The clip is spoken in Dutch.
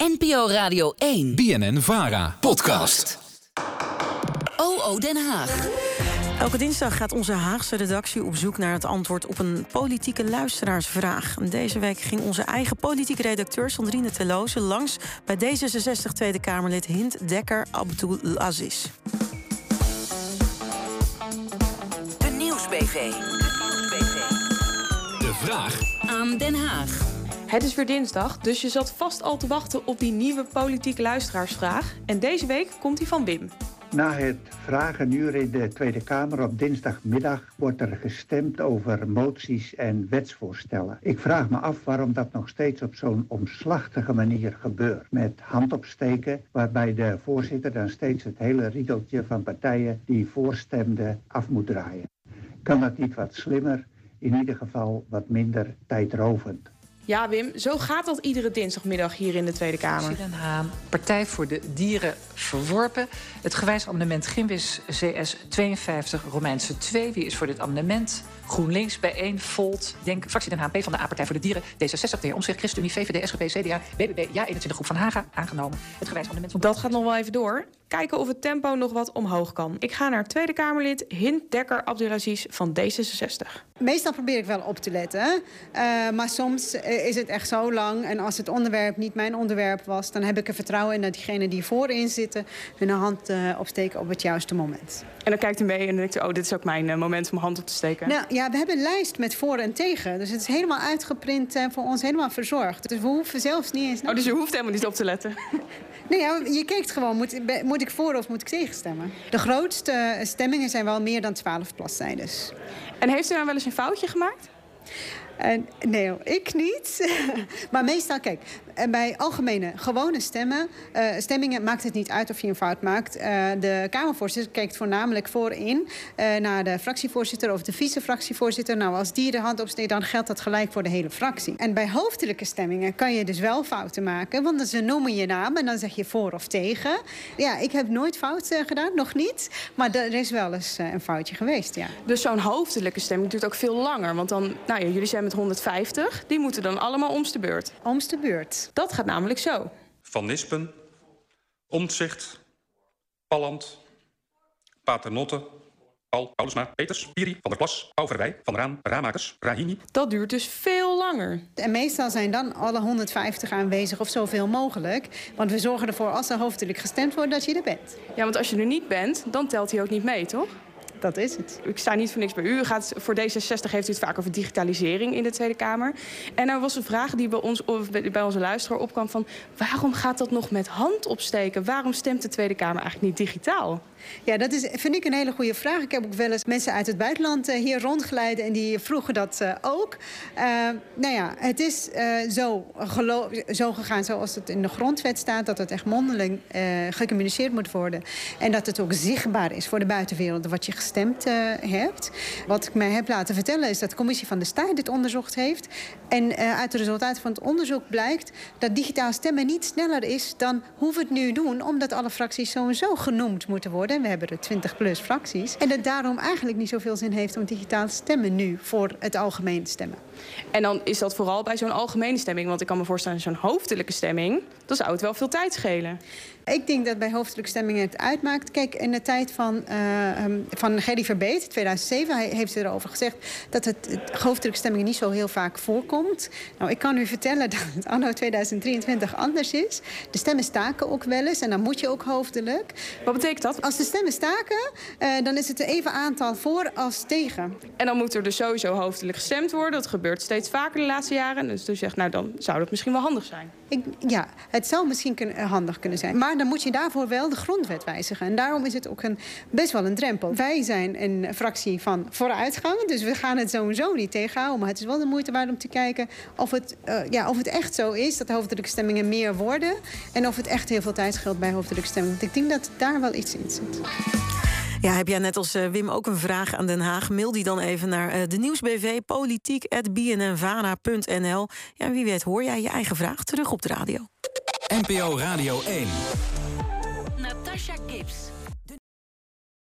NPO Radio 1. BNN Vara. Podcast. OO Den Haag. Elke dinsdag gaat onze Haagse redactie op zoek naar het antwoord op een politieke luisteraarsvraag. Deze week ging onze eigen politieke redacteur Sandrine Teloze langs bij D66 Tweede Kamerlid Hint Dekker Abdul Aziz. De Nieuwsbv. De vraag Aan Den Haag. Het is weer dinsdag, dus je zat vast al te wachten op die nieuwe politieke luisteraarsvraag. En deze week komt die van Wim. Na het vragenuur in de Tweede Kamer op dinsdagmiddag wordt er gestemd over moties en wetsvoorstellen. Ik vraag me af waarom dat nog steeds op zo'n omslachtige manier gebeurt. Met handopsteken, waarbij de voorzitter dan steeds het hele riedeltje van partijen die voorstemden af moet draaien. Kan dat niet wat slimmer, in ieder geval wat minder tijdrovend? Ja, Wim, zo gaat dat iedere dinsdagmiddag hier in de Tweede Kamer. President Haan, Partij voor de Dieren verworpen. Het gewijs amendement Gimbis CS 52 Romeinse 2. Wie is voor dit amendement? GroenLinks bijeen, Volt, Denk, fractie Den Haan, P van de A Partij voor de Dieren, D66, de heer Omtzigt, ChristenUnie, VVD, SGP, CDA, BBB, Ja 21 Groep van Haga, aangenomen. Het gewijs amendement van... Dat gaat nog wel even door. Kijken of het tempo nog wat omhoog kan. Ik ga naar Tweede Kamerlid Hint Dekker Abdulaziz van D66. Meestal probeer ik wel op te letten. Uh, maar soms uh, is het echt zo lang. En als het onderwerp niet mijn onderwerp was... dan heb ik er vertrouwen in dat diegenen die voorin zitten... hun hand uh, opsteken op het juiste moment. En dan kijkt u mee en dan denkt oh, dit is ook mijn moment om hand op te steken. Nou, ja, we hebben een lijst met voor en tegen. Dus het is helemaal uitgeprint en voor ons helemaal verzorgd. Dus we hoeven zelfs niet eens... Oh, dus je hoeft helemaal niet op te letten? nee, ja, je kijkt gewoon, moet, moet ik voor of moet ik tegen stemmen? De grootste stemmingen zijn wel meer dan 12 bladzijdes. En heeft u nou wel eens een foutje gemaakt? Uh, nee, ik niet. maar meestal, kijk, bij algemene gewone stemmen, uh, stemmingen maakt het niet uit of je een fout maakt. Uh, de Kamervoorzitter kijkt voornamelijk voorin naar de fractievoorzitter of de vice-fractievoorzitter. Nou, als die de hand opsteekt, dan geldt dat gelijk voor de hele fractie. En bij hoofdelijke stemmingen kan je dus wel fouten maken, want ze noemen je naam en dan zeg je voor of tegen. Ja, ik heb nooit fout gedaan, nog niet. Maar er is wel eens een foutje geweest, ja. Dus zo'n hoofdelijke stemming duurt ook veel langer. Want dan, nou ja, jullie zijn met 150, die moeten dan allemaal omste beurt. Omste beurt. Dat gaat namelijk zo. Van Nispen, Omtzigt, Palland, Paternotte, Paul, Paulusma, Peters, Piri, Van der Plas, Pauw Verwij, Van Raan, Ramakers, Rahimi. Dat duurt dus veel langer. En meestal zijn dan alle 150 aanwezig of zoveel mogelijk. Want we zorgen ervoor als er hoofdelijk gestemd wordt dat je er bent. Ja, want als je er niet bent, dan telt hij ook niet mee, toch? Dat is het. Ik sta niet voor niks bij u. u gaat, voor D66 heeft u het vaak over digitalisering in de Tweede Kamer. En er was een vraag die bij, ons, bij onze luisteraar opkwam van... waarom gaat dat nog met hand opsteken? Waarom stemt de Tweede Kamer eigenlijk niet digitaal? Ja, dat is, vind ik een hele goede vraag. Ik heb ook wel eens mensen uit het buitenland uh, hier rondgeleid... en die vroegen dat uh, ook. Uh, nou ja, het is zo, zo gegaan zoals het in de grondwet staat... dat het echt mondeling gecommuniceerd moet worden. En dat het ook zichtbaar is voor de buitenwereld wat je gestemd hebt. Wat ik mij heb laten vertellen is dat de commissie van de Staat dit onderzocht heeft. En uit de resultaten van het onderzoek blijkt... dat digitaal stemmen niet sneller is dan hoe we het nu doen... omdat alle fracties sowieso genoemd moeten worden we hebben er 20 plus fracties. En dat daarom eigenlijk niet zoveel zin heeft om digitaal te stemmen nu voor het algemeen te stemmen. En dan is dat vooral bij zo'n algemene stemming. Want ik kan me voorstellen, zo'n hoofdelijke stemming, dan zou het wel veel tijd schelen. Ik denk dat bij hoofdelijke stemmingen het uitmaakt. Kijk, in de tijd van, uh, van Gerry Verbeet, 2007, hij heeft erover gezegd dat het, het niet zo heel vaak voorkomt. Nou, ik kan u vertellen dat het anno 2023 anders is. De stemmen staken ook wel eens en dan moet je ook hoofdelijk. Wat betekent dat? Als de stemmen staken, uh, dan is het even aantal voor als tegen. En dan moet er dus sowieso hoofdelijk gestemd worden. Dat gebeurt steeds vaker de laatste jaren. Dus u zegt, nou dan zou dat misschien wel handig zijn. Ik, ja, het zou misschien kun, handig kunnen zijn. Maar dan moet je daarvoor wel de grondwet wijzigen. En daarom is het ook een, best wel een drempel. Wij zijn een fractie van vooruitgang. Dus we gaan het sowieso niet tegenhouden. Maar het is wel de moeite waard om te kijken of het, uh, ja, of het echt zo is... dat hoofdelijke stemmingen meer worden. En of het echt heel veel tijd scheelt bij hoofdelijke stemmingen. Want ik denk dat daar wel iets in zit. Ja, heb jij net als uh, Wim ook een vraag aan Den Haag? Mail die dan even naar uh, de nieuwsbv politiek.bnnvara.nl. Ja, wie weet hoor jij je eigen vraag terug op de radio. NPO Radio 1. Natasha Gibbs.